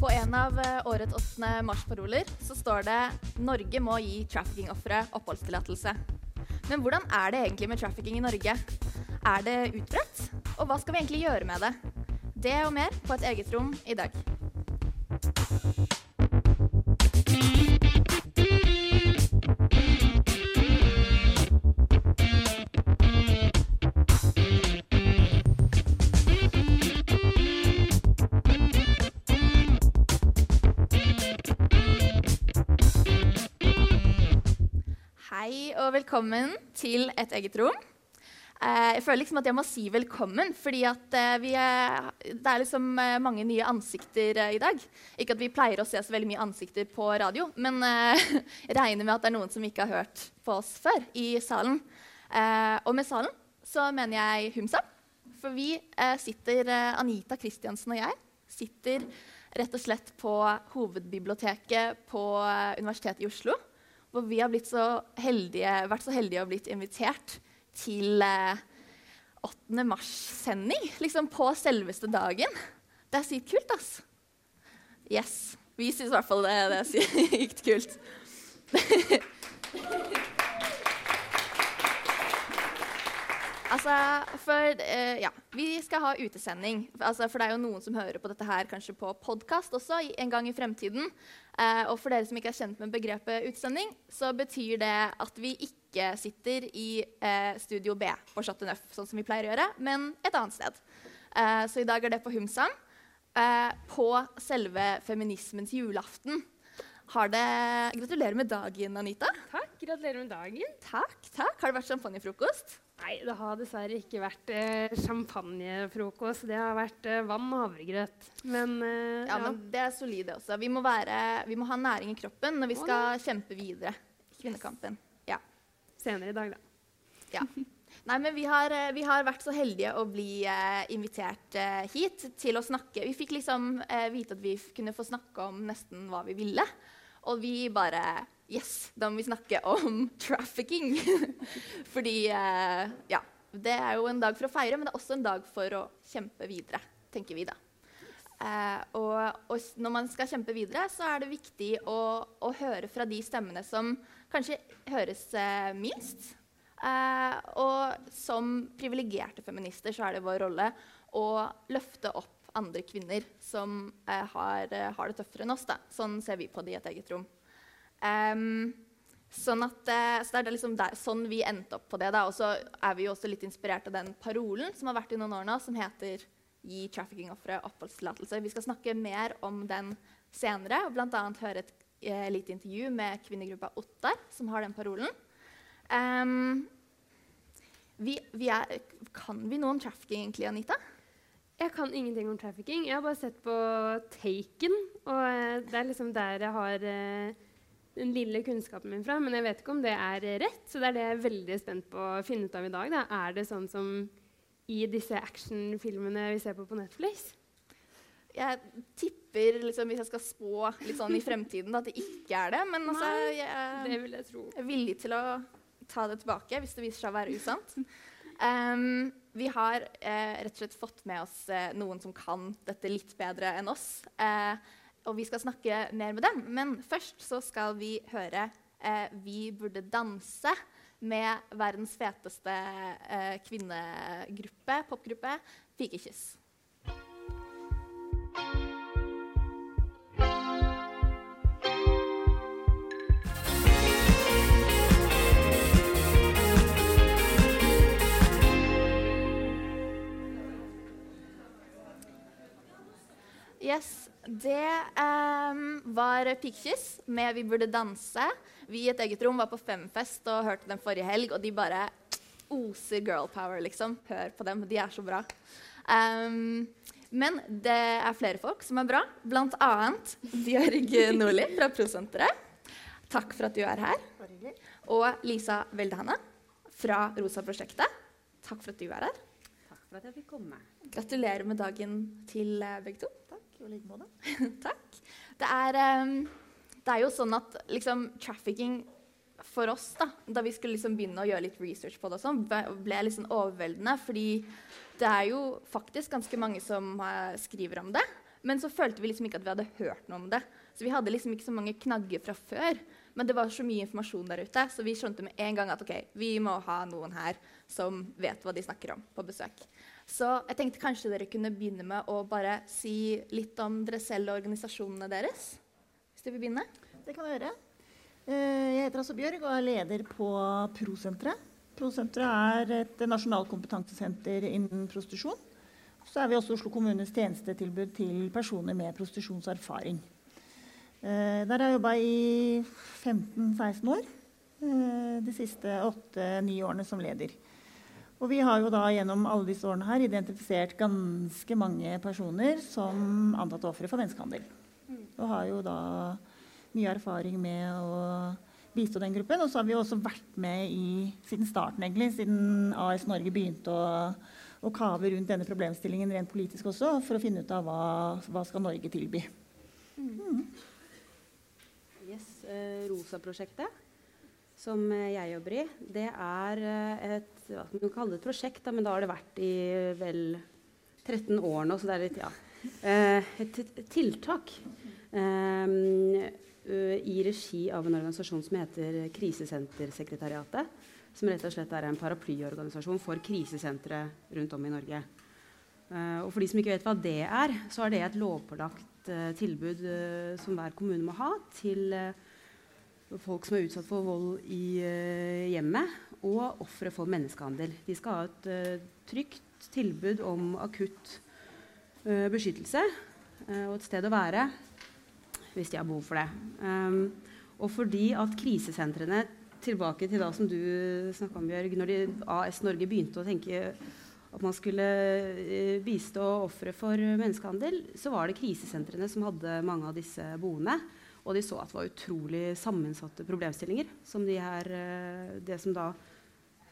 På en av eh, årets åttende marsparoler så står det 'Norge må gi trafficking-ofre oppholdstillatelse'. Men hvordan er det egentlig med trafficking i Norge? Er det utbredt? Og hva skal vi egentlig gjøre med det? Det og mer på et eget rom i dag. Velkommen til Et eget rom. Eh, jeg føler liksom at jeg må si velkommen, fordi eh, er, det er liksom eh, mange nye ansikter i dag. Ikke at vi pleier å se så veldig mye ansikter på radio, men jeg regner med at det er noen som ikke har hørt på oss før i salen. Og med salen så mener jeg Humsa. For vi sitter, Anita Kristiansen og jeg, sitter rett og slett på hovedbiblioteket på Universitetet i Oslo hvor vi har heldige, vært så heldige å blitt invitert til eh, 8. mars-sending. Liksom på selveste dagen. Det er sykt kult, ass. Yes. Vi syns i hvert fall det, det er sykt kult. Altså, for uh, ja, Vi skal ha utesending. Altså, for det er jo noen som hører på dette her kanskje på podkast også en gang i fremtiden. Uh, og for dere som ikke er kjent med begrepet utesending, så betyr det at vi ikke sitter i uh, Studio B på Chateau Neuf, sånn som vi pleier å gjøre, men et annet sted. Så i dag er det på Humsam. På selve feminismens julaften. Har det Gratulerer med dagen, Anita. Takk. Gratulerer med dagen. Takk, takk. Har det vært champagnefrokost? Nei, det har dessverre ikke vært eh, champagnefrokost. Det har vært eh, vann og havregrøt. Men, eh, Ja, men det er solid, det også. Vi må, være, vi må ha næring i kroppen når vi skal kjempe videre i kvinnekampen. Ja. senere i dag, da. ja. Nei, men vi har, eh, vi har vært så heldige å bli eh, invitert eh, hit til å snakke. Vi fikk liksom vite at vi kunne få snakke om nesten hva vi ville. Og vi bare Yes, da må vi snakke om trafficking. Fordi eh, Ja. Det er jo en dag for å feire, men det er også en dag for å kjempe videre, tenker vi da. Eh, og, og når man skal kjempe videre, så er det viktig å, å høre fra de stemmene som kanskje høres eh, minst. Eh, og som privilegerte feminister så er det vår rolle å løfte opp andre kvinner som eh, har, eh, har det tøffere enn oss. Da. Sånn ser vi på det i et eget rom. Em, sånn at, eh, så det er liksom der, sånn vi endte opp på det. Og så er vi jo også litt inspirert av den parolen som har vært i noen år nå, som heter 'Gi trafficking-ofre oppholdstillatelse'. Vi skal snakke mer om den senere, og bl.a. høre et eh, lite intervju med kvinnegruppa Ottar, som har den parolen. Um, vi, vi er, kan vi noe om trafficking egentlig, Anita? Jeg kan ingenting om trafficking. Jeg har bare sett på Taken. Og eh, det er liksom der jeg har eh, den lille kunnskapen min fra. Men jeg vet ikke om det er rett, så det er det jeg er veldig spent på å finne ut av i dag. Da. Er det sånn som i disse actionfilmene vi ser på på Netflix? Jeg tipper, liksom, hvis jeg skal spå litt sånn i fremtiden, at det ikke er det. Men altså, jeg, jeg tro. er villig til å ta det tilbake hvis det viser seg å være usant. Um, vi har eh, rett og slett fått med oss eh, noen som kan dette litt bedre enn oss. Eh, og vi skal snakke mer med dem. Men først så skal vi høre eh, 'Vi burde danse' med verdens feteste eh, kvinnegruppe, popgruppe, Pikekyss. Yes, det um, var Pikekyss med 'Vi burde danse'. Vi i et eget rom var på Femfest og hørte dem forrige helg, og de bare oser girl power, liksom. Hør på dem, de er så bra. Um, men det er flere folk som er bra, blant annet Bjørg Nordli fra Prosenteret. takk for at du er her. Og Lisa Veldehane fra Rosa-prosjektet. Takk for at du er her. Takk for at jeg fikk komme. Gratulerer med dagen til eh, begge to. Takk, i like måte. Takk. Det er, um, det er jo sånn at liksom, trafficking for oss, da, da vi skulle liksom begynne å gjøre litt research på det, ble, ble litt sånn overveldende. Fordi det er jo faktisk ganske mange som uh, skriver om det. Men så følte vi liksom ikke at vi hadde hørt noe om det. Så vi hadde liksom ikke så mange knagger fra før. Men det var så mye informasjon der ute, så vi skjønte med en gang at ok, vi må ha noen her som vet hva de snakker om, på besøk. Så jeg tenkte kanskje dere kunne begynne med å bare si litt om dere selv og organisasjonene deres. Hvis dere vil begynne. Det kan jeg gjøre. Eh, Jeg heter altså Bjørg og er leder på Prosenteret. Prosenteret er et nasjonalt kompetansesenter innen prostitusjon. Så er vi også Oslo kommunes tjenestetilbud til personer med prostitusjonserfaring. Eh, Der har jeg jobba i 15-16 år. eh, De siste åtte-ni årene som leder. Og vi har jo da gjennom alle disse årene her identifisert ganske mange personer som antatt ofre for menneskehandel. Og har jo da mye erfaring med å bistå den gruppen. Og så har vi også vært med i, siden starten, egentlig, siden AS Norge begynte å, å kave rundt denne problemstillingen rent politisk også, for å finne ut av hva, hva skal Norge tilby. Yes, eh, Rosa-prosjektet, som eh, jeg jobber i, det er eh, et hva skal man kalle det et prosjekt, da, men da har det vært i vel 13 år nå, så det er litt, ja. Eh, et tiltak eh, i regi av en organisasjon som heter Krisesentersekretariatet. Som rett og slett er en paraplyorganisasjon for krisesentre rundt om i Norge. Uh, og for de som ikke vet hva det er, så er det et lovpålagt uh, tilbud uh, som hver kommune må ha til eh, folk som er utsatt for vold i uh, hjemmet, og ofre for menneskehandel. De skal ha et uh, trygt tilbud om akutt uh, beskyttelse og et sted å være hvis de har behov for det. Um, og fordi at krisesentrene Tilbake til da som du snakka om, Bjørg. Når de, AS Norge begynte å tenke at man skulle bistå ofre for menneskehandel, så var det krisesentrene som hadde mange av disse boende. Og de så at det var utrolig sammensatte problemstillinger som de her, eh, det som da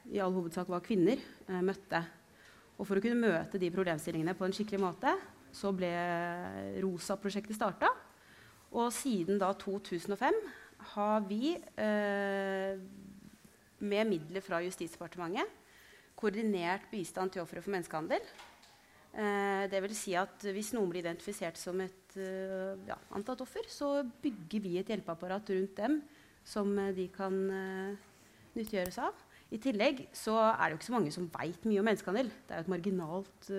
i all hovedsak var kvinner, eh, møtte. Og for å kunne møte de problemstillingene på en skikkelig måte, så ble ROSA-prosjektet starta. Og siden da 2005 har vi eh, med midler fra Justisdepartementet koordinert bistand til ofre for menneskehandel. Eh, det vil si at hvis noen blir identifisert som et eh, ja, antatt offer, så bygger vi et hjelpeapparat rundt dem som eh, de kan nyttiggjøre seg av. I tillegg så er det jo ikke så mange som veit mye om menneskehandel. Det er jo et marginalt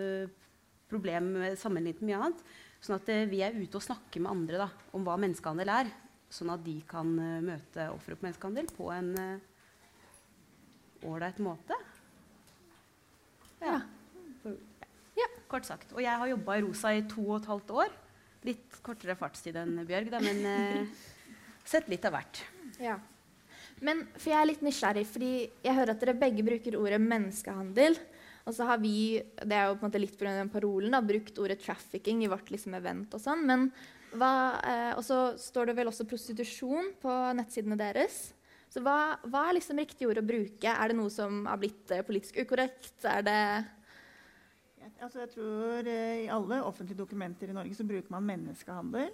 problem sammenlignet med mye annet. Sånn at vi er ute og snakker med andre da, om hva menneskehandel er. Sånn at de kan møte ofre for menneskehandel på en ålreit måte. Ja. Kort sagt. Og jeg har jobba i Rosa i to og et halvt år. Litt kortere fartstid enn Bjørg, da, men eh, sett litt av hvert. Ja. Men for jeg er litt nysgjerrig, fordi jeg hører at dere begge bruker ordet menneskehandel. Og så har vi, det er jo på en måte litt på den parolen, da, brukt ordet trafficking i vårt liksom, event og sånn. Men eh, og så står det vel også prostitusjon på nettsidene deres. Så hva, hva er liksom riktig ord å bruke? Er det noe som har blitt eh, politisk ukorrekt? Er det Altså, jeg tror eh, I alle offentlige dokumenter i Norge så bruker man menneskehandel.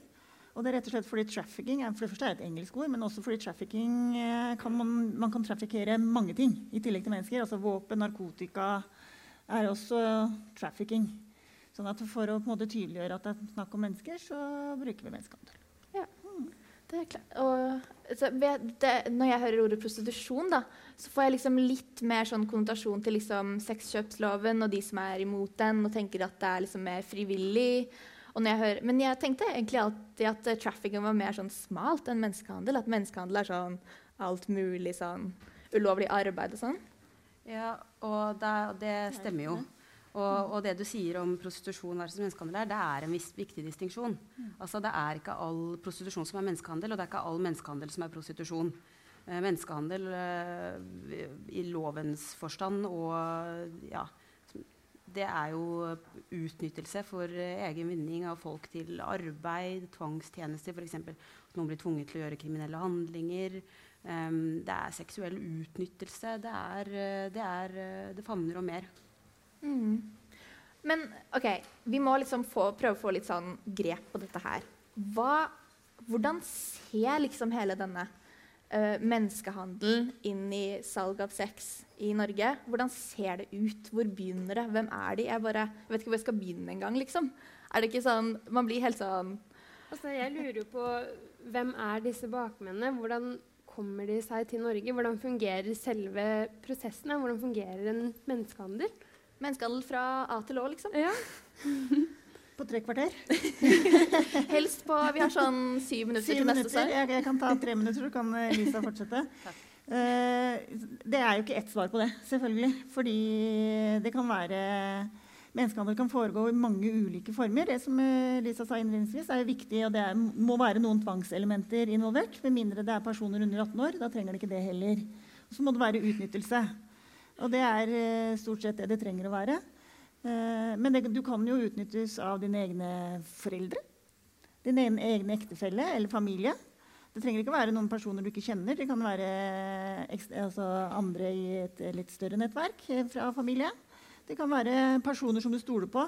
Og det er rett og slett fordi trafficking for det første er et engelsk ord, men også fordi trafficking eh, kan man, man kan trafikkere mange ting i tillegg til mennesker. Altså Våpen, narkotika er også trafficking. Sånn at For å på en måte tydeliggjøre at det er snakk om mennesker, så bruker vi menneskehandel. Det er klart. Og, så det, når jeg hører ordet prostitusjon, da, så får jeg liksom litt mer sånn konnotasjon til liksom sexkjøpsloven og de som er imot den, og tenker at det er liksom mer frivillig. Og jeg hører, men jeg tenkte egentlig alltid at uh, trafficking var mer sånn smalt enn menneskehandel. At menneskehandel er sånn alt mulig sånn ulovlig arbeid og sånn. Ja, og det, det stemmer jo. Og, og det du sier om prostitusjon versus menneskehandel, er, det er en viss, viktig distinksjon. Altså, det er ikke all prostitusjon som er menneskehandel, og det er ikke all menneskehandel som er prostitusjon. Eh, menneskehandel eh, i lovens forstand og ja, det er jo utnyttelse for eh, egen vinning av folk til arbeid, tvangstjenester f.eks. noen blir tvunget til å gjøre kriminelle handlinger. Um, det er seksuell utnyttelse. Det, er, eh, det, er, eh, det favner om mer. Mm. Men OK, vi må liksom få, prøve å få litt sånn grep på dette her. Hva, hvordan ser liksom hele denne uh, menneskehandelen inn i salg av sex i Norge? Hvordan ser det ut? Hvor begynner det? Hvem er de? Jeg, bare, jeg vet ikke hvor jeg skal begynne engang. Liksom. Er det ikke sånn Man blir helt sånn Altså, jeg lurer jo på hvem er disse bakmennene? Hvordan kommer de seg til Norge? Hvordan fungerer selve prosessen? Hvordan fungerer en menneskehandel? Menneskehandel fra A til Å, liksom? Ja. På tre kvarter. Helst på Vi har sånn syv minutter Syv til neste minutter. sang. Jeg, jeg kan ta tre minutter, så kan eh, Lisa fortsette. Uh, det er jo ikke ett svar på det, selvfølgelig. Fordi det kan være Menneskehandel kan foregå i mange ulike former. Det som eh, Lisa sa innledningsvis, er jo viktig, og det er, må være noen tvangselementer involvert. Med mindre det er personer under 18 år. Da trenger det ikke det heller. Så må det være utnyttelse. Og det er eh, stort sett det det trenger å være. Eh, men det, du kan jo utnyttes av dine egne foreldre. Din egen ektefelle eller familie. Det trenger ikke være noen personer du ikke kjenner. Det kan være altså andre i et litt større nettverk eh, fra familie. Det kan være personer som du stoler på,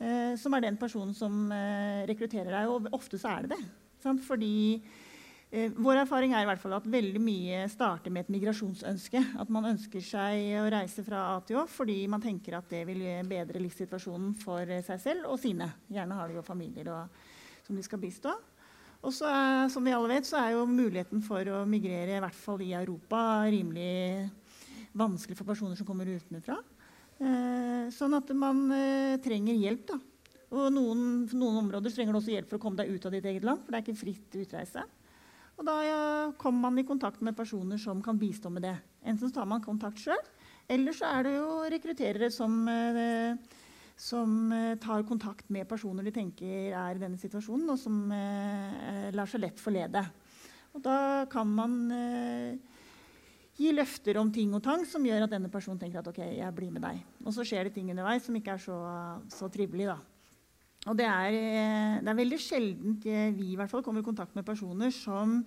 eh, som er den personen som eh, rekrutterer deg. Og ofte så er det det. Sant? Fordi eh, vår erfaring er i hvert fall at veldig mye starter med et migrasjonsønske. At man ønsker seg å reise fra A til Å fordi man tenker at det vil bedre livssituasjonen for eh, seg selv og sine. Gjerne har de jo familier og, som de skal bistå. Og så er, som vi alle vet, så er jo muligheten for å migrere, i hvert fall i Europa, rimelig vanskelig for personer som kommer utenfra. Eh, sånn at man eh, trenger hjelp. da. Og noen, noen områder trenger du også hjelp for å komme deg ut av ditt eget land. for det er ikke fritt utreise. Og da kommer man i kontakt med personer som kan bistå med det. Enten så tar man kontakt sjøl, eller så er det jo rekrutterere som, eh, som eh, tar kontakt med personer de tenker er i denne situasjonen, og som eh, lar seg lett forlede. Og da kan man gi løfter om ting og tang som gjør at denne personen tenker at ok, jeg blir med deg. Og så skjer det ting underveis som ikke er så, så trivelig. da. Og det er, eh, det er veldig sjeldent vi i hvert fall kommer i kontakt med personer som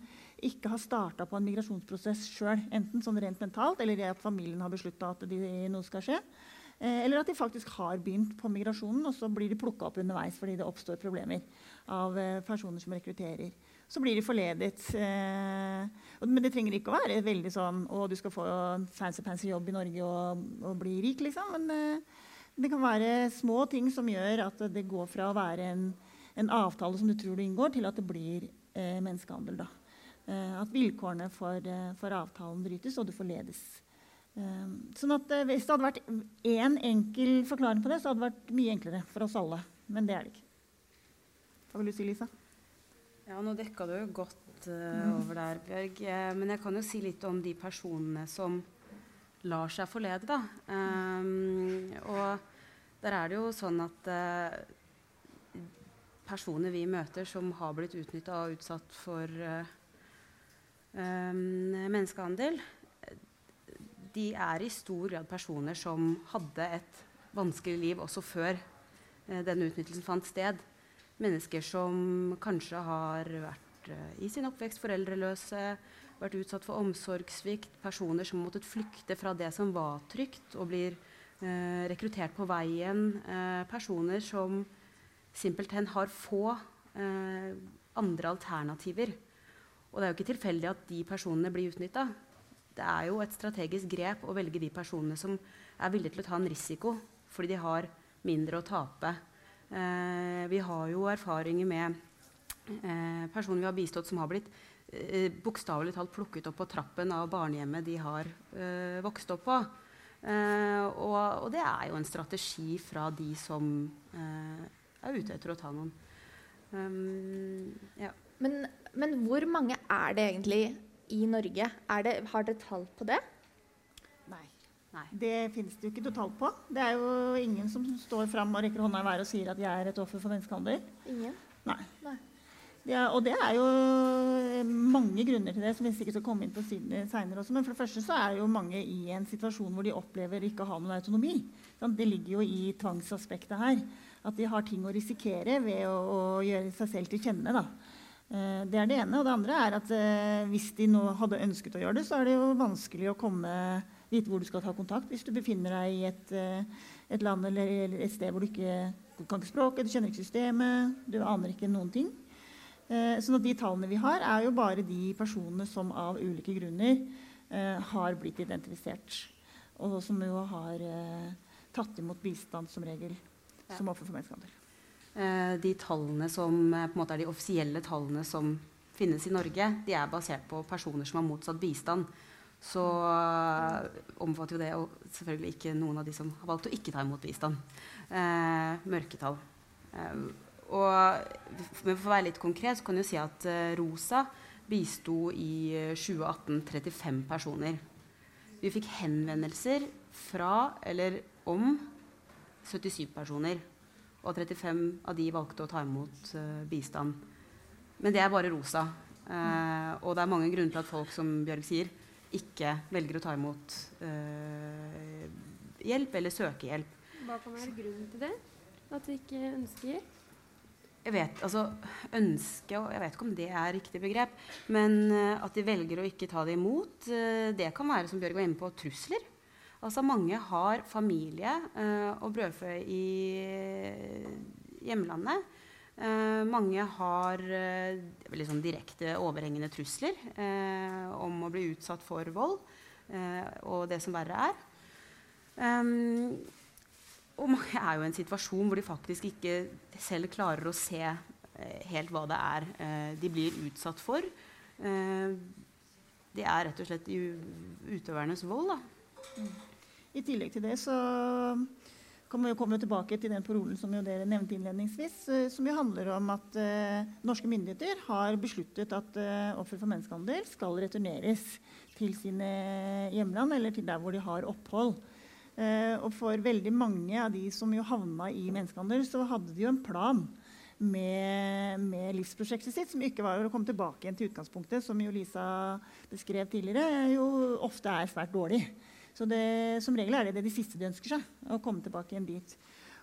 ikke har starta på en migrasjonsprosess sjøl. Enten sånn rent mentalt, eller at familien har beslutta at de, noe skal skje. Eh, eller at de faktisk har begynt på migrasjonen, og så blir de plukka opp underveis fordi det oppstår problemer av eh, personer som rekrutterer. Så blir de forledet. Eh, men det trenger ikke å være veldig sånn å, du skal få fancy-pansy jobb i Norge og, og bli rik, liksom. Men eh, det kan være små ting som gjør at det går fra å være en, en avtale som du tror du inngår, til at det blir eh, menneskehandel. Da. Eh, at vilkårene for, eh, for avtalen brytes, og du forledes. Eh, sånn at eh, Hvis det hadde vært én enkel forklaring på det, så hadde det vært mye enklere for oss alle. Men det er det ikke. Hva vil du si, Lisa? Ja, nå dekka du jo godt eh, over der, Bjørg. Men jeg kan jo si litt om de personene som lar seg forlede, da. Um, og der er det jo sånn at uh, personer vi møter som har blitt utnytta og utsatt for uh, um, menneskehandel, de er i stor grad personer som hadde et vanskelig liv også før uh, denne utnyttelsen fant sted. Mennesker som kanskje har vært i sin oppvekst foreldreløse, vært utsatt for omsorgssvikt, personer som har måttet flykte fra det som var trygt, og blir eh, rekruttert på veien. Eh, personer som simpelthen har få eh, andre alternativer. Og det er jo ikke tilfeldig at de personene blir utnytta. Det er jo et strategisk grep å velge de personene som er villige til å ta en risiko, fordi de har mindre å tape. Eh, vi har jo erfaringer med eh, personer vi har bistått som har blitt bokstavelig talt plukket opp på trappen av barnehjemmet de har eh, vokst opp på. Eh, og, og det er jo en strategi fra de som eh, er ute etter å ta noen. Um, ja. Men, men hvor mange er det egentlig i Norge? Er det, har dere tall på det? Nei. Nei. Det finnes det jo ikke totalt på. Det er jo ingen som står fram og rekker hånda i været og sier at jeg er et offer for menneskehandel. Ingen. Nei. Nei. Er, og det er jo mange grunner til det, som vi sikkert skal komme inn på seinere også. Men for det første så er jo mange i en situasjon hvor de opplever ikke å ha noen autonomi. Det ligger jo i tvangsaspektet her. At de har ting å risikere ved å, gjøre seg selv til kjenne. Da. Eh, det er det ene. Og det andre er at eh, hvis de nå hadde ønsket å gjøre det, så er det jo vanskelig å komme, vite hvor du skal ta kontakt hvis du befinner deg i et, eh, et land eller et sted hvor du ikke du kan ikke språket, du kjenner ikke systemet, du aner ikke noen ting. Eh, at de tallene vi har, er jo bare de personene som av ulike grunner eh, har blitt identifisert. Og som jo har eh, tatt imot bistand som regel som offer for menneskehandel. Eh, de tallene som er de offisielle tallene som finnes i Norge, de er basert på personer som har motsatt bistand. Så omfatter jo det og selvfølgelig ikke noen av de som har valgt å ikke ta imot bistand. Eh, mørketall. Og for å være litt konkret så kan jeg si at eh, ROSA bisto i eh, 2018 35 personer. Vi fikk henvendelser fra eller om 77 personer. Og 35 av de valgte å ta imot uh, bistand. Men det er bare rosa. Uh, og det er mange grunner til at folk som Bjørg sier, ikke velger å ta imot uh, hjelp eller søke hjelp. Hva kan være grunnen til det? At de ikke ønsker? Jeg vet, altså, ønske, jeg vet ikke om det er riktig begrep, men eh, at de velger å ikke ta det imot, eh, det kan være, som Bjørg var inne på, trusler. Altså Mange har familie eh, og brødfø i hjemlandet. Eh, mange har eh, veldig sånn direkte overhengende trusler eh, om å bli utsatt for vold eh, og det som verre er. Um, og mange er jo i en situasjon hvor de faktisk ikke selv klarer å se eh, helt hva det er eh, de blir utsatt for. Eh, det er rett og slett utøvernes vold. Da. I tillegg til det så kommer vi komme tilbake til den parolen som dere nevnte innledningsvis, som jo handler om at eh, norske myndigheter har besluttet at eh, ofre for menneskehandel skal returneres til sine hjemland eller til der hvor de har opphold. Eh, og for veldig mange av de som jo havna i menneskehandel, så hadde de jo en plan med, med livsprosjektet sitt, som ikke var å komme tilbake igjen til utgangspunktet, som jo Lisa beskrev tidligere, jo ofte er svært dårlig. Så det, som regel er det det de siste de ønsker seg, å komme tilbake igjen dit.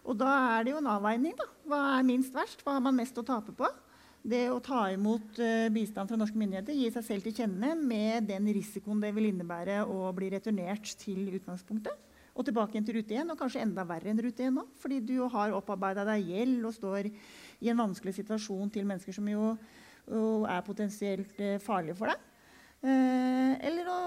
Og da er det jo en avveining. da. Hva er minst verst? Hva har man mest å tape på? Det å ta imot uh, bistand fra norske myndigheter, gi seg selv til kjenne med den risikoen det vil innebære å bli returnert til utgangspunktet. Og tilbake til rute 1, og kanskje enda verre enn rute 1 nå. Fordi du har opparbeida deg gjeld og står i en vanskelig situasjon til mennesker som jo, er potensielt eh, farlige for deg. Eh, eller å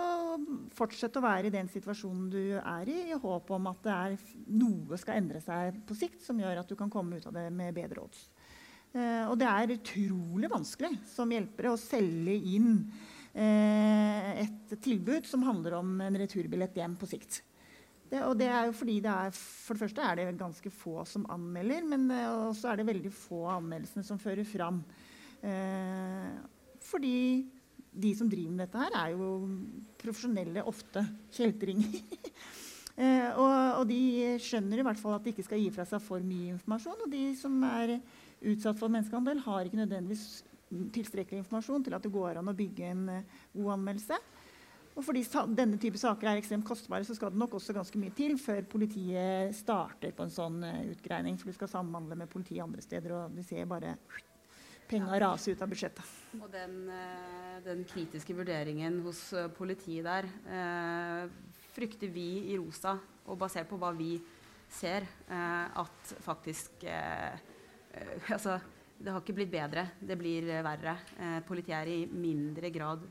fortsette å være i den situasjonen du er i, i håp om at det er noe skal endre seg på sikt som gjør at du kan komme ut av det med bedre odds. Eh, og det er utrolig vanskelig som hjelpere å selge inn et tilbud som handler om en returbillett hjem på sikt. Det, og det er jo fordi det er, For det første er det ganske få som anmelder, men eh, også er det veldig få av anmeldelsene som fører fram. Eh, fordi de som driver med dette her, er jo profesjonelle, ofte kjeltringer. eh, og, og de skjønner i hvert fall at de ikke skal gi fra seg for mye informasjon. Og de som er utsatt for menneskehandel, har ikke nødvendigvis tilstrekkelig informasjon til at det går an å bygge en eh, god anmeldelse. Og fordi denne type saker er ekstremt kostbare, så skal det nok også ganske mye til før politiet starter på en sånn eh, utgreining. For du skal samhandle med politiet andre steder, og de ser bare penga rase ut av budsjettet. Og den, eh, den kritiske vurderingen hos eh, politiet der eh, frykter vi i ROSA, og basert på hva vi ser, eh, at faktisk eh, Altså, det har ikke blitt bedre, det blir verre. Politiet er i mindre grad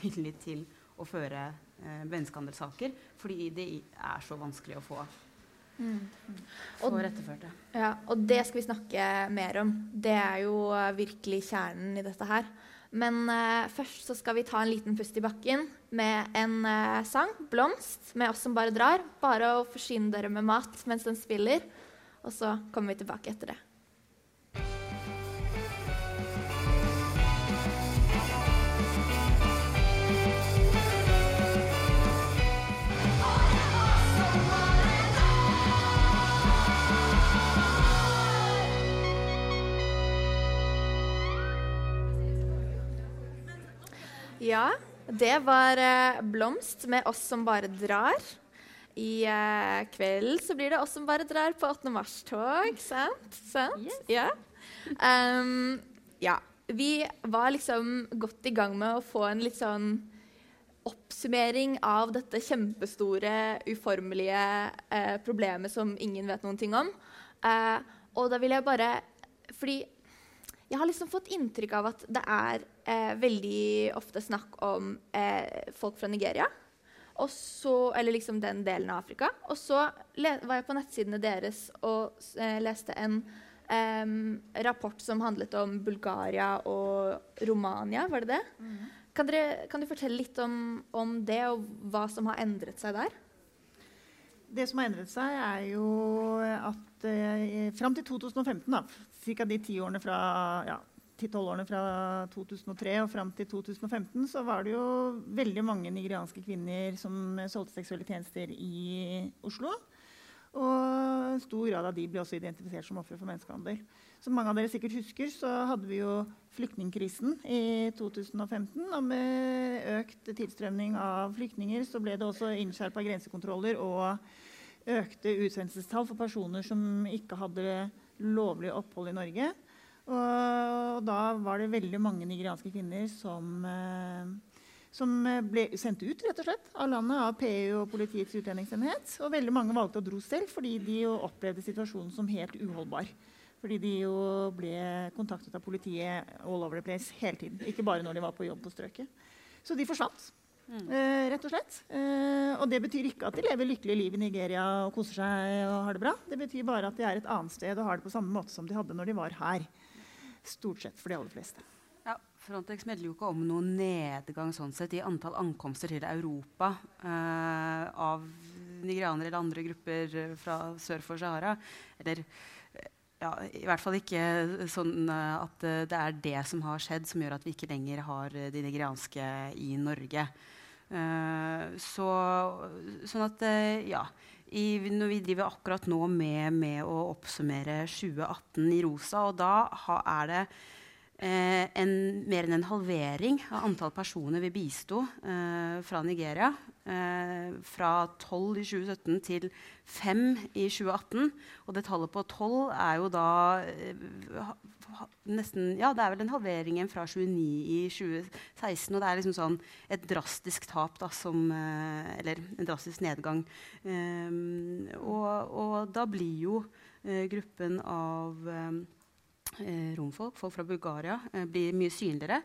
villig til å føre eh, menneskehandelssaker fordi det er så vanskelig å få, få Og- det. Ja, og det skal vi snakke mer om. Det er jo virkelig kjernen i dette her. Men eh, først så skal vi ta en liten pust i bakken med en eh, sang, 'Blomst', med oss som bare drar. Bare å forsyne dere med mat mens den spiller. Og så kommer vi tilbake etter det. Ja, det var eh, Blomst med oss som bare drar. I eh, kveld så blir det oss som bare drar på 8. mars-tog, sant? sant? Ja. Um, ja. vi var liksom godt i gang med å få en litt sånn oppsummering av dette kjempestore, uformelige eh, problemet som ingen vet noen ting om. Eh, og da vil jeg bare Fordi jeg har liksom fått inntrykk av at det er eh, veldig ofte snakk om eh, folk fra Nigeria. Og så, eller liksom den delen av Afrika. Og så var jeg på nettsidene deres og eh, leste en rapport som handlet om Bulgaria og Romania. Var det det? Kan, dere, kan du fortelle litt om, om det, og hva som har endret seg der? Det som har endret seg, er jo at eh, fram til 2015, da, ca. de ti årene fra ja, 10-12 årene fra 2003 og fram til 2015, så var det jo veldig mange nigerianske kvinner som solgte seksuelle tjenester i Oslo. Og en stor grad av de ble også identifisert som ofre for menneskehandel. Som mange av dere sikkert husker, så hadde vi jo flyktningkrisen i 2015. Og med økt tilstrømning av flyktninger så ble det også innskjerpa grensekontroller og økte utsendelsestall for personer som ikke hadde lovlig opphold i Norge. Og da var det veldig mange nigerianske kvinner som, eh, som ble sendt ut rett og slett, av landet av PU og Politiets utlendingsenhet. Og veldig mange valgte å dro selv fordi de opplevde situasjonen som helt uholdbar. Fordi de jo ble kontaktet av politiet all over the place hele tiden. Ikke bare når de var på jobb på strøket. Så de forsvant. Eh, rett og slett. Eh, og det betyr ikke at de lever lykkelige liv i Nigeria og koser seg og har det bra. Det betyr bare at de er et annet sted og har det på samme måte som de hadde når de var her. Stort sett for de aller fleste. Ja, Frontex melder jo ikke om noen nedgang sånn sett i antall ankomster til Europa eh, av nigerianere eller andre grupper eh, fra sør for Sahara. Eller eh, ja, i hvert fall ikke sånn eh, at det er det som har skjedd, som gjør at vi ikke lenger har de nigerianske i Norge. Eh, så, sånn at ja. I, når vi driver akkurat nå med, med å oppsummere 2018 i rosa, og da ha, er det en, mer enn en halvering av antall personer vi bisto eh, fra Nigeria. Eh, fra 12 i 2017 til 5 i 2018. Og det tallet på 12 er jo da eh, nesten Ja, det er vel en halvering fra 29 i 2016. Og det er liksom sånn et drastisk tap, da, som eh, Eller en drastisk nedgang. Um, og, og da blir jo eh, gruppen av um, eh, romfolk, folk fra Bulgaria, eh, blir mye synligere.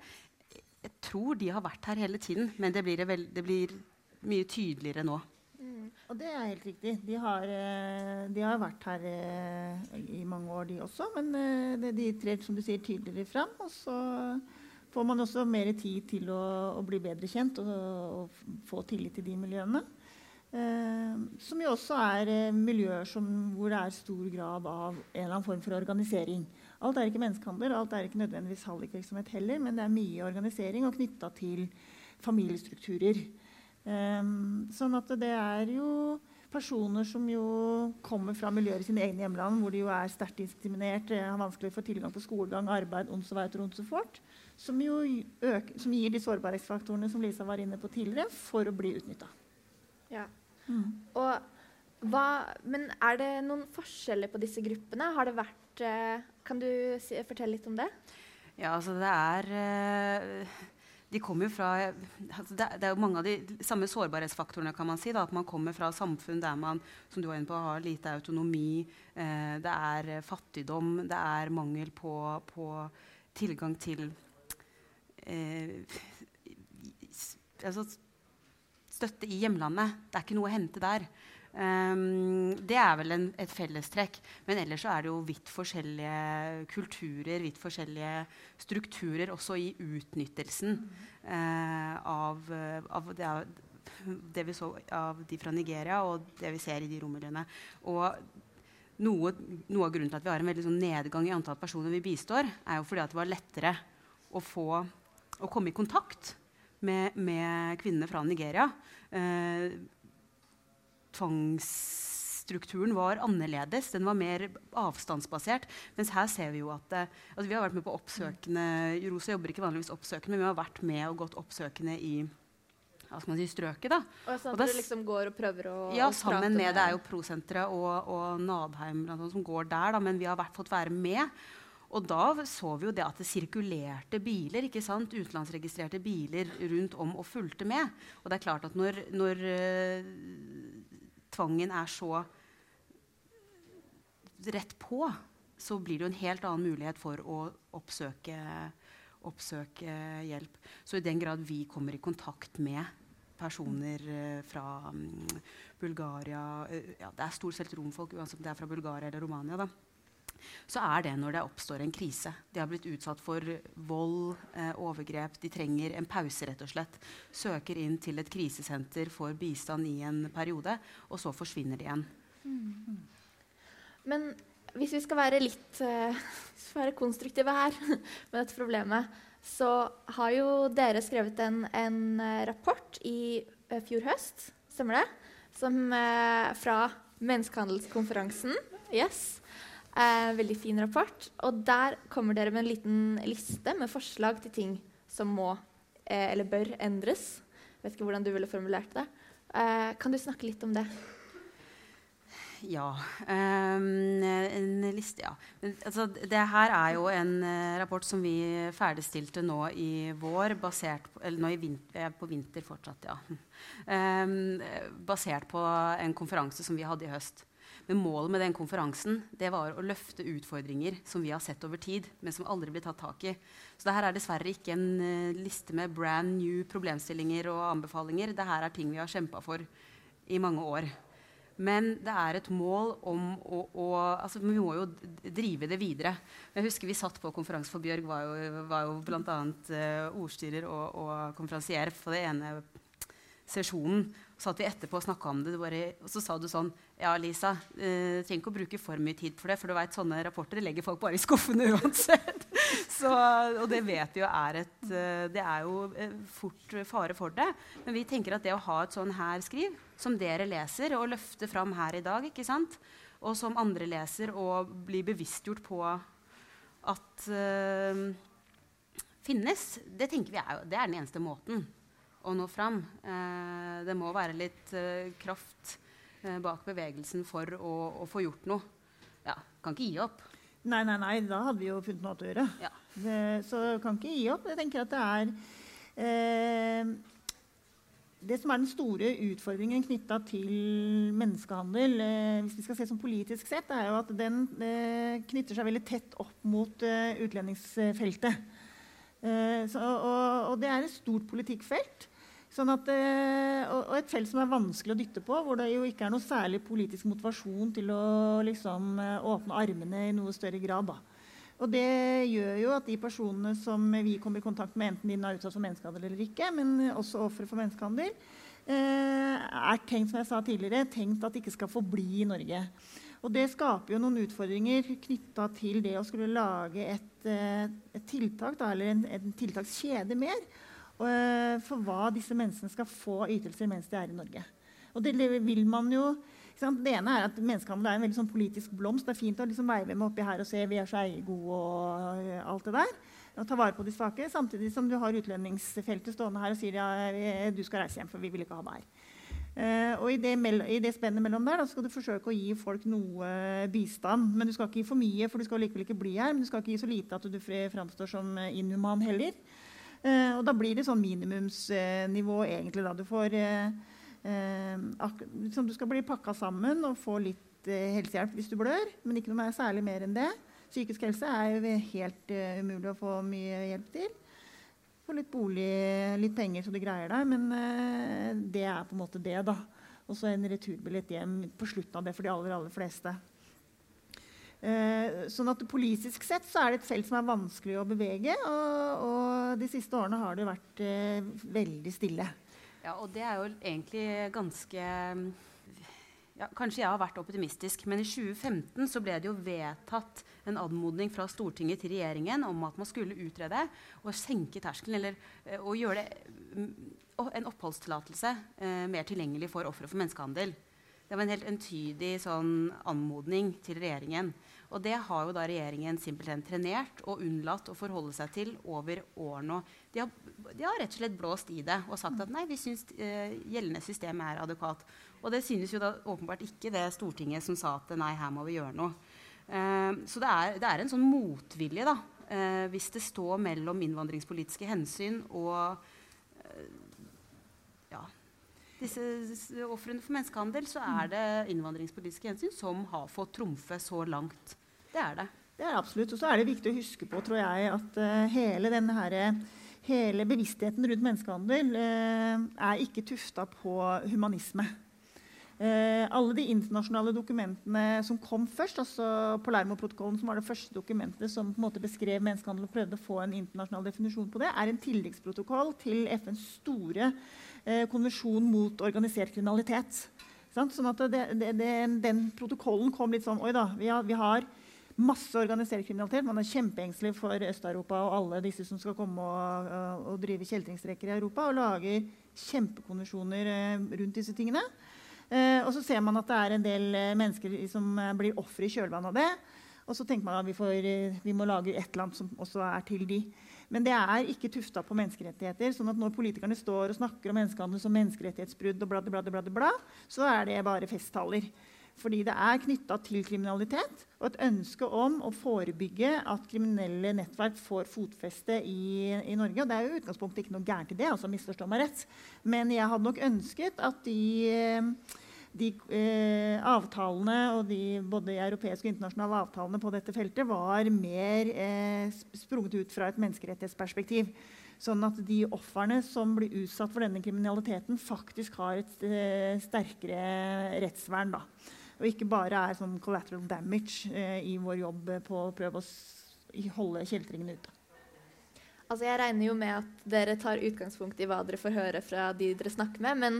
Jeg tror de har vært her hele tiden, men det blir, det vel, det blir mye tydeligere nå. Og det er helt riktig. De har, eh, de har vært her eh, i mange år, de også. Men eh, de trer som du sier, tydeligere fram. Og så får man også mer tid til å, å bli bedre kjent og, og få tillit til de miljøene. Eh, som jo også er eh, miljøer som, hvor det er stor grad av en eller annen form for organisering. Alt er ikke menneskehandel, alt er ikke nødvendigvis hallikvirksomhet heller, men det er mye organisering og knytta til familiestrukturer. Um, sånn at det er jo personer som jo kommer fra miljøer i sine egne hjemland, hvor de jo er sterkt diskriminert, eh, har vanskelig for tilgang på skolegang, arbeid, und so weiter, und so fort, som, jo øker, som gir de sårbarhetsfaktorene som Lisa var inne på tidligere, for å bli utnytta. Ja. Og hva, men er det noen forskjeller på disse gruppene? Har det vært eh, Kan du si, fortelle litt om det? Ja, altså det er eh, De kommer jo fra altså det, er- jo mange av de samme sårbarhetsfaktorene, kan man si. Da, at man kommer fra samfunn der man som du var inne på, har lite autonomi. Eh, det er fattigdom. Det er mangel på, på tilgang til eh, altså, støtte i hjemlandet. Det er ikke noe å hente der. Ehm, det er vel en, et fellestrekk. Men ellers så er det jo vidt forskjellige kulturer, vidt forskjellige strukturer også i utnyttelsen uh, av, av det, det vi så av de fra Nigeria, og det vi ser i de rommiljøene. Og noe, noe av grunnen til at vi har en veldig sånn nedgang i antall personer vi bistår, er jo fordi at det var lettere å, få, å komme i kontakt med, med kvinnene fra Nigeria. Eh, tvangsstrukturen var annerledes. Den var mer avstandsbasert. Mens her ser vi jo at eh, altså Vi har vært med på oppsøkende Rosa jobber ikke vanligvis oppsøkende, men vi har vært med og gått oppsøkende i hva skal man si, strøket. da. Og sånn at dere liksom går og prøver å Ja, å sammen med Det er jo Prosenteret og, og Nadheim annet, som går der, da, men vi har vært, fått være med. Og da så vi jo det at det sirkulerte biler, ikke sant? utenlandsregistrerte biler rundt om og fulgte med. Og det er klart at når, når uh, tvangen er så rett på, så blir det jo en helt annen mulighet for å oppsøke, oppsøke hjelp. Så i den grad vi kommer i kontakt med personer uh, fra um, Bulgaria uh, ja, Det er stort sett romfolk, uansett om det er fra Bulgaria eller Romania. da så er det når det oppstår en krise. De har blitt utsatt for vold, eh, overgrep. De trenger en pause, rett og slett. Søker inn til et krisesenter for bistand i en periode, og så forsvinner de igjen. Mm. Men hvis vi skal være litt uh, være konstruktive her med dette problemet, så har jo dere skrevet en, en eh, rapport i uh, fjor høst, stemmer det? Som, eh, fra menneskehandelskonferansen. Yes. Eh, veldig fin rapport. Og der kommer dere med en liten liste med forslag til ting som må eh, eller bør endres. Jeg vet ikke hvordan du ville formulert det. Eh, kan du snakke litt om det? Ja. Um, en liste, ja. Altså, det her er jo en uh, rapport som vi ferdigstilte nå i vår, basert på, eller nå vinter, på vinter fortsatt, ja. Um, basert på en konferanse som vi hadde i høst. Men målet med den konferansen det var å løfte utfordringer som vi har sett over tid, men som aldri blir tatt tak i. Så dette er dessverre ikke en uh, liste med brand new problemstillinger og anbefalinger. Dette er ting vi har kjempa for i mange år. Men det er et mål om å, å altså Vi må jo drive det videre. Jeg husker Vi satt på konferanse for Bjørg, var jo, var jo bl.a. Uh, ordstyrer og, og konferansier for det ene sesjonen. Satt vi etterpå og snakka om det, og så sa du sånn Ja, Lisa, eh, trenger ikke å bruke for mye tid for det, for du vet, sånne rapporter legger folk bare i skuffen uansett. så, og det vet vi jo er et eh, Det er jo eh, fort fare for det. Men vi tenker at det å ha et sånn her skriv, som dere leser og løfter fram her i dag, ikke sant? og som andre leser og blir bevisstgjort på at eh, finnes, det tenker vi er, det er den eneste måten å nå fram. Eh, det må være litt eh, kraft eh, bak bevegelsen for å, å, få gjort noe. Ja, kan ikke gi opp. Nei, nei, nei, da hadde vi jo funnet noe å gjøre. Ja. Det, så kan ikke gi opp. Jeg tenker at det er eh, Det som er den store utfordringen knytta til menneskehandel, eh, hvis vi skal se som politisk sett, er jo at den eh, knytter seg veldig tett opp mot utlendingsfeltet. Så, og, og, det er et stort politikkfelt. Sånn at, eh, og et felt som er vanskelig å dytte på, hvor det jo ikke er noe særlig politisk motivasjon til å liksom, eh, åpne armene i noe større grad. Da. Og det gjør jo at de personene som vi kommer i kontakt med, enten de er utsatt for menneskehandel eller ikke, men også ofre for menneskehandel, eh, er tenkt som jeg sa tidligere, tenkt at de ikke skal forbli i Norge. Og det skaper jo noen utfordringer knytta til det å skulle lage et, et tiltak, da, eller en, en tiltakskjede mer for hva disse menneskene skal få ytelser mens de er i Norge. Og det vil man jo det ene er at Menneskehandel er en veldig sånn politisk blomst. Det er fint å liksom veive med oppi her og se vi er så eiergode og eh, alt det der. Og ta vare på de svake, Samtidig som du har utlendingsfeltet stående her og sier ja, du skal reise hjem, for vi vil ikke ha deg her. Uh, og i det, det, spennet mellom der da, skal du forsøke å gi folk noe bistand. Men du skal ikke gi for mye, for du skal likevel ikke bli her. Men du skal ikke gi så lite at du framstår som inhuman heller. Eh, og da blir det sånn minimumsnivå egentlig. Da. Du, får, eh, eh, liksom, du skal bli pakka sammen og få litt helsehjelp hvis du blør, men ikke noe særlig mer enn det. Psykisk helse er jo helt umulig å få mye hjelp til. Få litt bolig, litt penger så du greier deg, men det er på en måte det. da. Og så en returbillett hjem på slutten av det for de aller, aller fleste. Eh, sånn at Politisk sett så er det et felt som er vanskelig å bevege. Og, og de siste årene har det vært eh, veldig stille. Ja, og det er jo egentlig ganske ja, Kanskje jeg har vært optimistisk, men i 2015 så ble det jo vedtatt en anmodning fra Stortinget til regjeringen om at man skulle utrede og senke terskelen, eller eh, og gjøre det, mm, en oppholdstillatelse eh, mer tilgjengelig for ofre for menneskehandel. Det var en helt entydig sånn anmodning til regjeringen. Og det har jo da regjeringen simpelthen trenert og unnlatt å forholde seg til over år nå. De har, de har rett og slett blåst i det og sagt at nei, vi syns eh, gjeldende system er adekvat. Og det synes jo da åpenbart ikke det Stortinget som sa at nei, her må vi gjøre noe. Eh, så det er, det er en sånn motvilje, da. Eh, hvis det står mellom innvandringspolitiske hensyn og eh, disse ofrene for menneskehandel, så er det innvandringspolitiske hensyn som har fått trumfe så langt. Det er det. Det er absolutt. Og så er det viktig å huske på, tror jeg, at eh, hele denne her, Hele bevisstheten rundt menneskehandel eh, er ikke tufta på humanisme. Eh, alle de internasjonale dokumentene som kom først, altså Palermo-protokollen, som var det første dokumentet som på en måte beskrev menneskehandel og prøvde å få en internasjonal definisjon på det, er en tilleggsprotokoll til FNs store eh, konvensjon mot organisert kriminalitet. Sånn at det, det, det, den protokollen kom litt sånn Oi da, vi har, vi har masse organisert kriminalitet. Man er kjempeengstelig for Øst-Europa og alle disse som skal komme og, og, drive kjeltringstreker i Europa, og lager kjempekonvensjoner eh, rundt disse tingene. Eh, og så ser man at det er en del mennesker som blir ofre i kjølvannet av det. Og så tenker man at vi, får, eh, vi må lage et land som også er til de. Men det er ikke tufta på menneskerettigheter. sånn at når politikerne står og snakker om menneskehandel som menneskerettighetsbrudd, og bla, bla, bla, bla, så er det bare festtaler. Fordi det er knytta til kriminalitet og et ønske om å forebygge at kriminelle nettverk får fotfeste i, i Norge. Og det er jo utgangspunktet ikke noe gærent i det, altså meg rett. Men jeg hadde nok ønsket at de, eh, de eh, avtalene, og de både de europeiske og internasjonale avtalene på dette feltet, var mer eh, sprunget ut fra et menneskerettighetsperspektiv. Sånn at de ofrene som blir utsatt for denne kriminaliteten, faktisk har et eh, sterkere rettsvern. Da. Og ikke bare er sånn collateral damage eh, i vår jobb på å prøve å holde kjeltringene ute. Altså jeg regner jo med at dere tar utgangspunkt i hva dere får høre fra de dere snakker med, men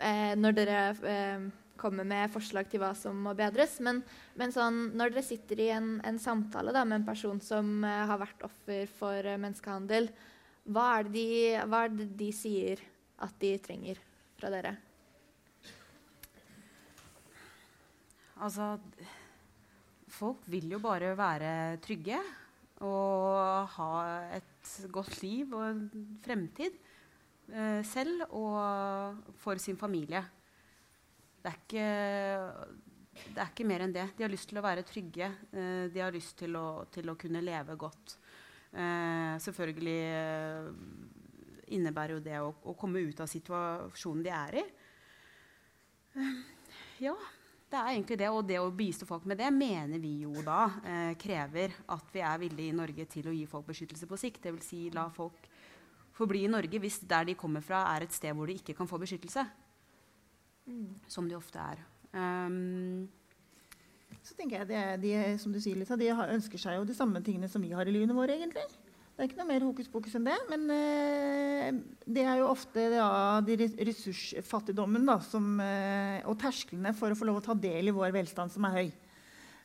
eh, når dere eh, kommer med forslag til hva som må bedres. Men, men sånn, når dere sitter i en, en samtale da, med en person som eh, har vært offer for eh, menneskehandel, hva er, de, hva er det de sier at de trenger fra dere? Altså Folk vil jo bare være trygge og ha et godt liv og en fremtid eh, selv og for sin familie. Det er, ikke, det er ikke mer enn det. De har lyst til å være trygge. Eh, de har lyst til å, til å kunne leve godt. Eh, selvfølgelig eh, innebærer jo det å, å komme ut av situasjonen de er i. Eh, ja, det er egentlig det. Og det å bistå folk med det mener vi jo da eh, krever at vi er villige i Norge til å gi folk beskyttelse på sikt. Dvs. Si, la folk forbli i Norge hvis der de kommer fra er et sted hvor de ikke kan få beskyttelse. Som de ofte er. Um, Så tenker jeg det, er- de, som du sier, Lisa, de ønsker seg jo de samme tingene som vi har i livene våre. egentlig. Det er ikke noe mer hokus pokus enn det. Men eh, det er jo ofte ja, de ressursfattigdommen da, som, eh, og tersklene for å få lov å ta del i vår velstand som er høy.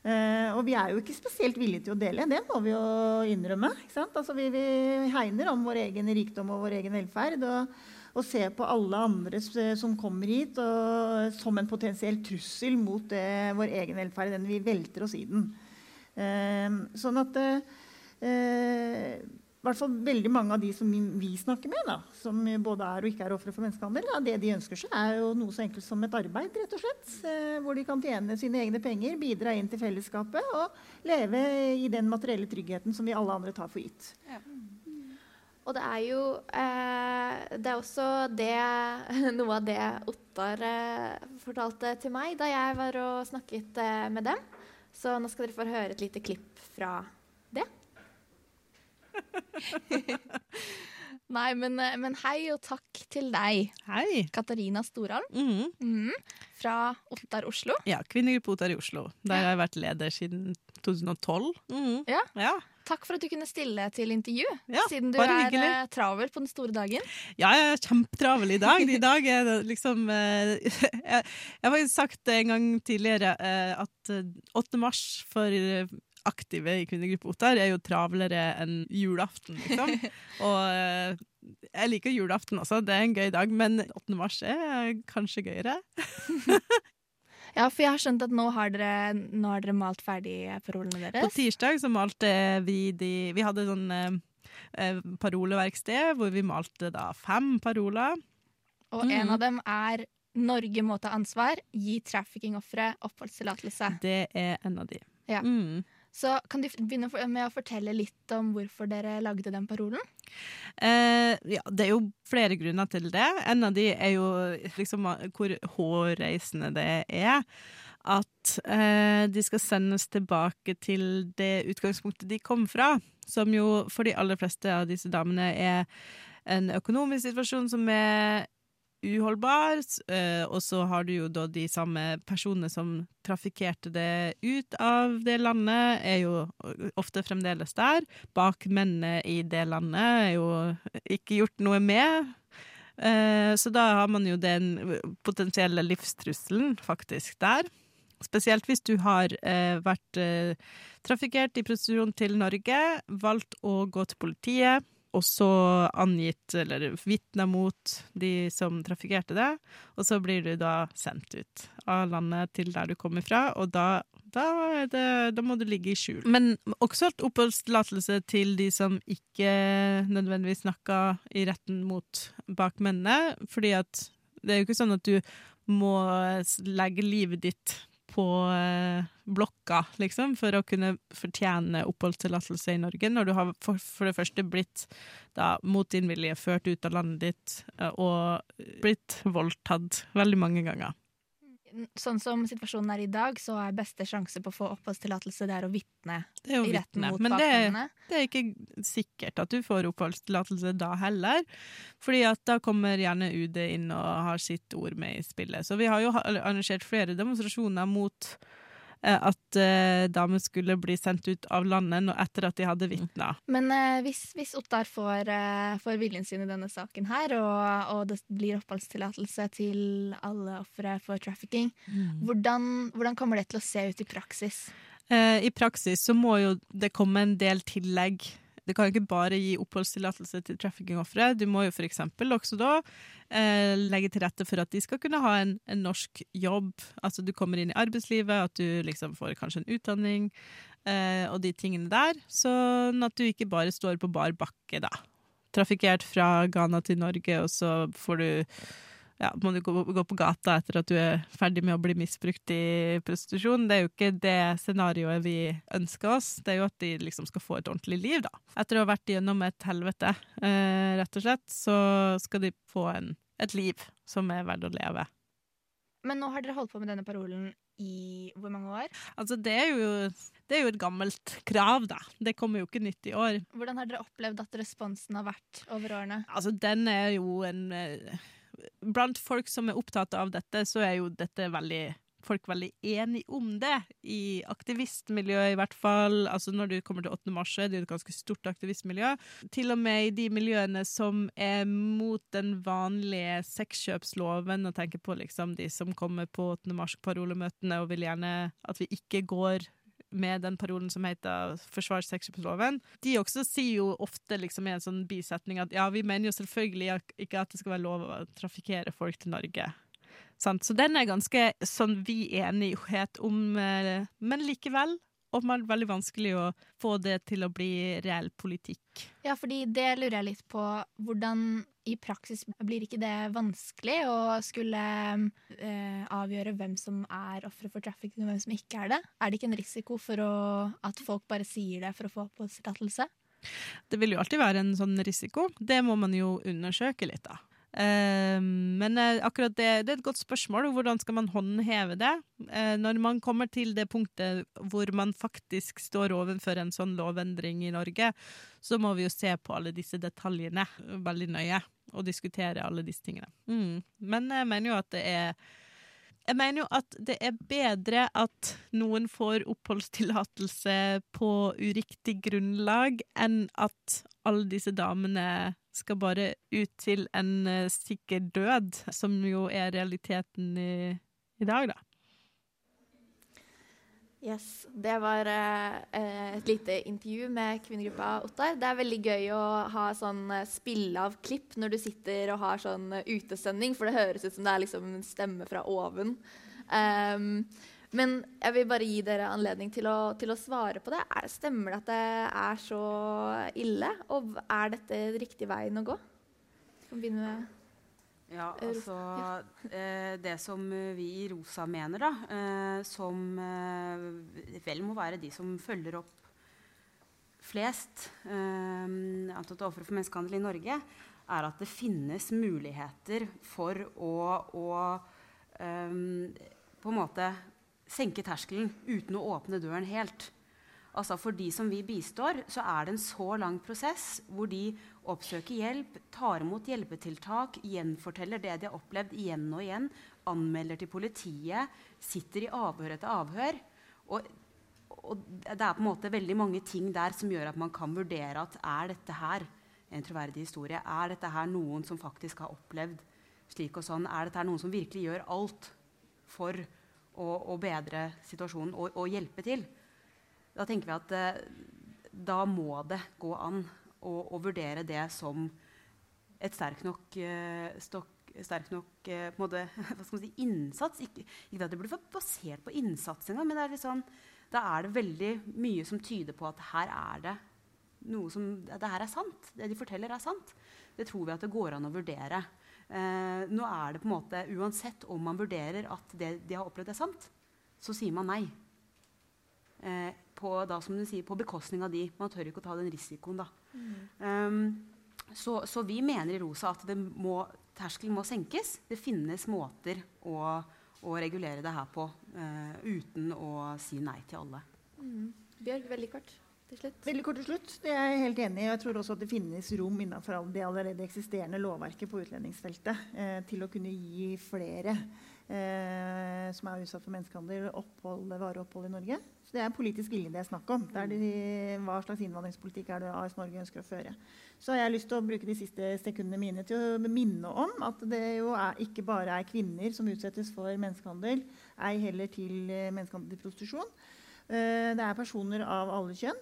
Eh, og vi er jo ikke spesielt villige til å dele. Det må vi jo innrømme. Altså, vi, vi hegner om vår egen rikdom og vår egen velferd. Og, og ser på alle andre som kommer hit, og, som en potensiell trussel mot det, vår egen velferd. Den vi velter oss i den. Sånn at eh, i hvert fall veldig mange av de som vi snakker med, da, som både er og ikke er ofre for menneskehandel, da, det de ønsker seg, er jo noe så enkelt som et arbeid, rett og slett. Eh, hvor de kan tjene sine egne penger, bidra inn til fellesskapet og leve i den materielle tryggheten som vi alle andre tar for gitt. Og det er jo eh, Det er også det, noe av det Ottar eh, fortalte til meg da jeg var og snakket eh, med dem. Så nå skal dere få høre et lite klipp fra. Nei, men, eh, men hei og takk til deg, Hei. Katarina Storholm mm. mm, fra Ottar Oslo. Ja, Kvinnegruppe Ottar i Oslo. Der har jeg vært leder siden 2012. Mm. Ja. Ja. Takk for at du kunne stille til intervju, Ja, siden du er hyggelig. eh, travel på den store dagen. ja, jeg er kjempetravel i dag. I dag er det liksom eh, jeg, jeg har faktisk sagt en gang tidligere at eh, 8. mars for aktive i Kvinnegruppe Ottar er jo travlere enn julaften, liksom. Og eh, jeg liker julaften også, det er en gøy dag, men 8. mars er kanskje gøyere. Ja, for jeg har skjønt at nå har dere, nå har dere malt ferdig parolene deres. På tirsdag så malte vi de Vi hadde sånn eh, eh, paroleverksted hvor vi malte da fem paroler. Og en av dem er 'Norge må ta ansvar. Gi traffickingofre oppholdstillatelse'. Det er en av de. Ja. Mm. Så kan du begynne med å fortelle litt om hvorfor dere lagde den parolen? Eh, ja, det er jo flere grunner til det. En av de er jo liksom hvor hårreisende det er. At eh, de skal sendes tilbake til det utgangspunktet de kom fra. Som jo for de aller fleste av disse damene er en økonomisk situasjon som er uholdbar. eh, og så har du jo da de samme personene som trafikkerte det ut av det landet, er jo ofte fremdeles der. Bak mennene i det landet er jo ikke gjort noe med. Eh, så da har man jo den potensielle livstrusselen faktisk der. Spesielt hvis du har eh, vært trafikkert i prostitusjon til Norge, valgt å gå til politiet, og så angitt eller vitna mot de som trafikkerte det, og så blir du da sendt ut av landet til der du kommer fra, og da, da, det, da må du ligge i skjul. Men også et oppholdstillatelse til de som ikke nødvendigvis snakka i retten mot bakmennene, fordi det er jo ikke sånn at du må legge livet ditt på eh, blokka, liksom, for å kunne fortjene oppholdstillatelse i Norge, når du har for, for det første blitt da, mot din vilje ført ut av landet ditt eh, og blitt voldtatt veldig mange ganger. Sånn som situasjonen er i dag, så er beste sjanse på å få oppholdstillatelse det er å vitne Det er i retten mot Men det, bakmennene. det er ikke sikkert at du får oppholdstillatelse da heller, fordi at da kommer gjerne UD inn og har sitt ord med i spillet. Så vi har jo arrangert flere demonstrasjoner mot at uh, damer skulle bli sendt ut av landet etter at de hadde vitna. Men uh, hvis, hvis Ottar får, uh, får viljen sin i denne saken her, og, og det blir oppholdstillatelse til alle ofre for trafficking, hvordan, hvordan kommer det til å se ut i praksis? Eh, I praksis så må jo det komme en del tillegg. Det kan jo ikke bare gi oppholdstillatelse til traffickingofre. Du må jo eksempel også da eh, legge til rette for at de skal kunne ha en, en norsk jobb. Altså du kommer inn i arbeidslivet, at du liksom får kanskje en utdanning eh, og de tingene der. Sånn at du ikke bare står på bar bakke, da. Trafikkert fra Ghana til Norge, og så får du ja, må du gå, gå på gata etter at du er ferdig med å bli misbrukt i prostitusjon. Det er jo ikke det scenarioet vi ønsker oss. Det er jo at de liksom skal få et ordentlig liv, da. Etter å ha vært gjennom et helvete, eh, rett og slett, så skal de få en, et liv som er verdt å leve. Men nå har dere holdt på med denne parolen i hvor mange år? Altså, det er jo, det er jo et gammelt krav, da. Det kommer jo ikke nytt i år. Hvordan har dere opplevd at responsen har vært over årene? Altså, den er jo en eh, Blant folk som er opptatt av dette, så er jo dette veldig folk veldig enige om det, i aktivistmiljøet i hvert fall. Altså Når du kommer til 8. mars, er det jo et ganske stort aktivistmiljø. Til og med i de miljøene som er mot den vanlige sexkjøpsloven, og tenker på liksom de som kommer på 8. mars-parolemøtene og vil gjerne at vi ikke går med den parolen som heter 'forsvar sexkjøpsloven'. De også sier jo ofte liksom i en sånn bisetning at ja, vi mener jo selvfølgelig ikke at det skal være lov å trafikkere folk til Norge. Sant? Så den er ganske sånn vi enighet om, eh, men likevel åpenbart veldig vanskelig å få det til å bli reell politikk. Ja, fordi det lurer jeg litt på. Hvordan i praksis blir ikke det vanskelig å skulle eh, avgjøre hvem som er ofre for trafficking og hvem som ikke er det? Er det ikke en risiko for å, at folk bare sier det for å få oppholdstillatelse? Det vil jo alltid være en sånn risiko. Det må man jo undersøke litt, da. Eh, men eh, akkurat det, det er et godt spørsmål. Hvordan skal man håndheve det? Eh, når man kommer til det punktet hvor man faktisk står overfor en sånn lovendring i Norge, så må vi jo se på alle disse detaljene veldig nøye og diskutere alle disse tingene. Mm. Men jeg mener jo at det er jeg mener jo at det er bedre at noen får oppholdstillatelse på uriktig grunnlag, enn at alle disse damene skal bare ut til en eh, sikker død, som jo er realiteten i, i dag, da. Yes, Det var eh, et lite intervju med kvinnegruppa Ottar. Det er veldig gøy å ha sånn eh, spille av klipp når du sitter og har sånn eh, utesending, for det høres ut som det er liksom en stemme fra oven. Ehm, men jeg vil bare gi dere anledning til å, til å svare på det. Er, stemmer det at det er så ille? Og er dette riktig veien å gå? Vi begynne med Ja, altså eh, Det som vi i ROSA mener, da, eh, som eh, vel må være de som følger opp flest eh, antatt ofre for menneskehandel i Norge, er at det finnes muligheter for å, å eh, på en måte senke terskelen uten å åpne døren helt. Altså For de som vi bistår, så er det en så lang prosess hvor de oppsøker hjelp, tar imot hjelpetiltak, gjenforteller det de har opplevd igjen og igjen, anmelder til politiet, sitter i avhør etter avhør. Og, og det er på en måte veldig mange ting der som gjør at man kan vurdere at er dette her en troverdig historie? Er dette her noen som faktisk har opplevd slik og sånn? Er dette her noen som virkelig gjør alt for å, å bedre situasjonen og, og hjelpe til? Da tenker vi at eh, da må det gå an å, å vurdere det som et sterk nok, eh, stok, sterk nok eh, måte, skal man si, innsats. Ikke, ikke at det blir basert på innsats engang, men sånn, da er det veldig mye som tyder på at her er det noe som Det her er sant. Det de forteller, er sant. Det tror vi at det går an å vurdere. Eh, nå er det på en måte, Uansett om man vurderer at det de har opplevd, er sant, så sier man nei. Eh, på, da, som du sier, på bekostning av de. Man tør ikke å ta den risikoen. da. Um, så, så, vi mener i ROSA at må, terskelen må senkes. Det finnes måter å, å regulere det her på uh, uten å si nei til alle. Mm. Bjørg, veldig kort til slutt. Veldig kort til slutt. Det er jeg helt enig i. Jeg tror også at det finnes rom innenfor det allerede eksisterende lovverket på utlendingsfeltet eh, til å kunne gi flere eh, som er utsatt for menneskehandel, opphold, vareopphold i Norge. Så det er politisk vilje det er snakk om. Det det, hva slags innvandringspolitikk er det AS Norge ønsker å føre. Så har jeg lyst til å bruke de siste sekundene mine til å minne om at det jo er, ikke bare er kvinner som utsettes for menneskehandel, ei heller til eh, menneskehandel til prostitusjon. Eh, det er personer av alle kjønn.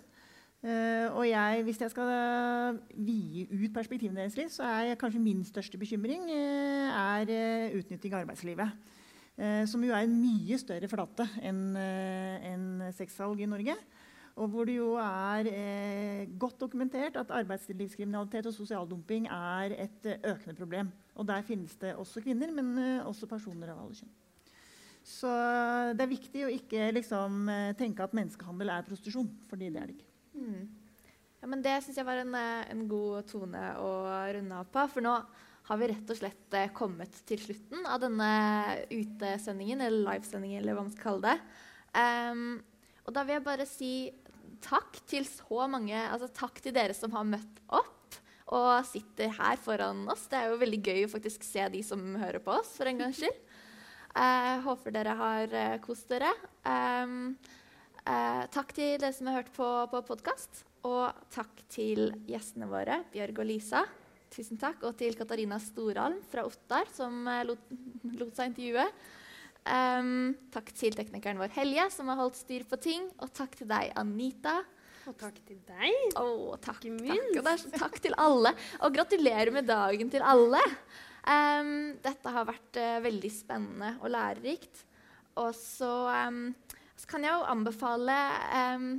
Uh, og jeg, hvis jeg skal vie ut perspektivene deres litt, så er kanskje min største bekymring uh, er uh, utnytting av arbeidslivet. som jo er en mye større flate enn en sexsalg i Norge. Og hvor det jo er godt dokumentert at arbeidslivskriminalitet og sosial dumping er et økende problem. Og der finnes det også kvinner, men også personer av alle kjønn. Så det er viktig å ikke liksom, tenke at menneskehandel er prostitusjon, fordi det er det ikke. Mm. Ja, men Det syns jeg var en, eh, en, god tone å runde av på. For nå har vi rett og slett eh, kommet til slutten av denne utesendingen, eller livesendingen, eller hva man skal kalle det. Um, og da vil jeg bare si takk til så mange Altså takk til dere som har møtt opp og sitter her foran oss. Det er jo veldig gøy å faktisk se de som hører på oss, for en gangs skyld. Jeg uh, håper dere har uh, kost dere. Um, Eh, takk til dere som har hørt på, på podkast. Og takk til gjestene våre, Bjørg og Lisa. Tusen takk. Og til Katarina Storalm fra Ottar, som eh, lot, lot seg intervjue. Um, takk til teknikeren vår Helje, som har holdt styr på ting. Og takk til deg, Anita. Og takk til deg. Oh, takk, takk. Og takk til alle. Og gratulerer med dagen til alle. Um, dette har vært uh, veldig spennende og lærerikt. Og så um, så kan jeg jo anbefale um,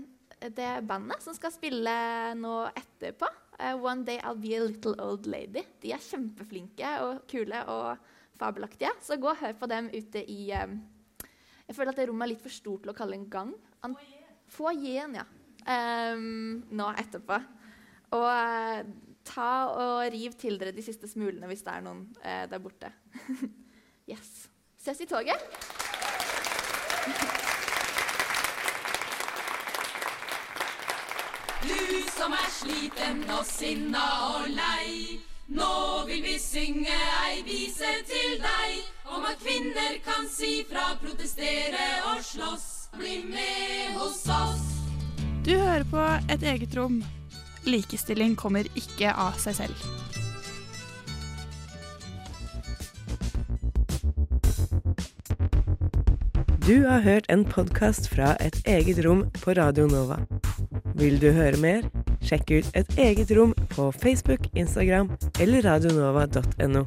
det bandet som skal spille nå etterpå. Uh, One Day I'll Be a Little Old Lady. De er kjempeflinke og kule og fabelaktige. Så gå og hør på dem ute i um, Jeg føler at det rommet er litt for stort til å kalle en gang. An Foajeen, ja. Um, nå etterpå. Og uh, ta og riv til dere de siste smulene hvis det er noen uh, der borte. yes. Ses i toget. Du som er sliten og sinna og lei. Nå vil vi synge ei vise til deg om at kvinner kan si fra, protestere og slåss. Bli med hos oss. Du hører på Et eget rom. Likestilling kommer ikke av seg selv. Du har hørt en podkast fra Et eget rom på Radio Nova. Vil du høre mer? Sjekk ut Et eget rom på Facebook, Instagram eller radionova.no.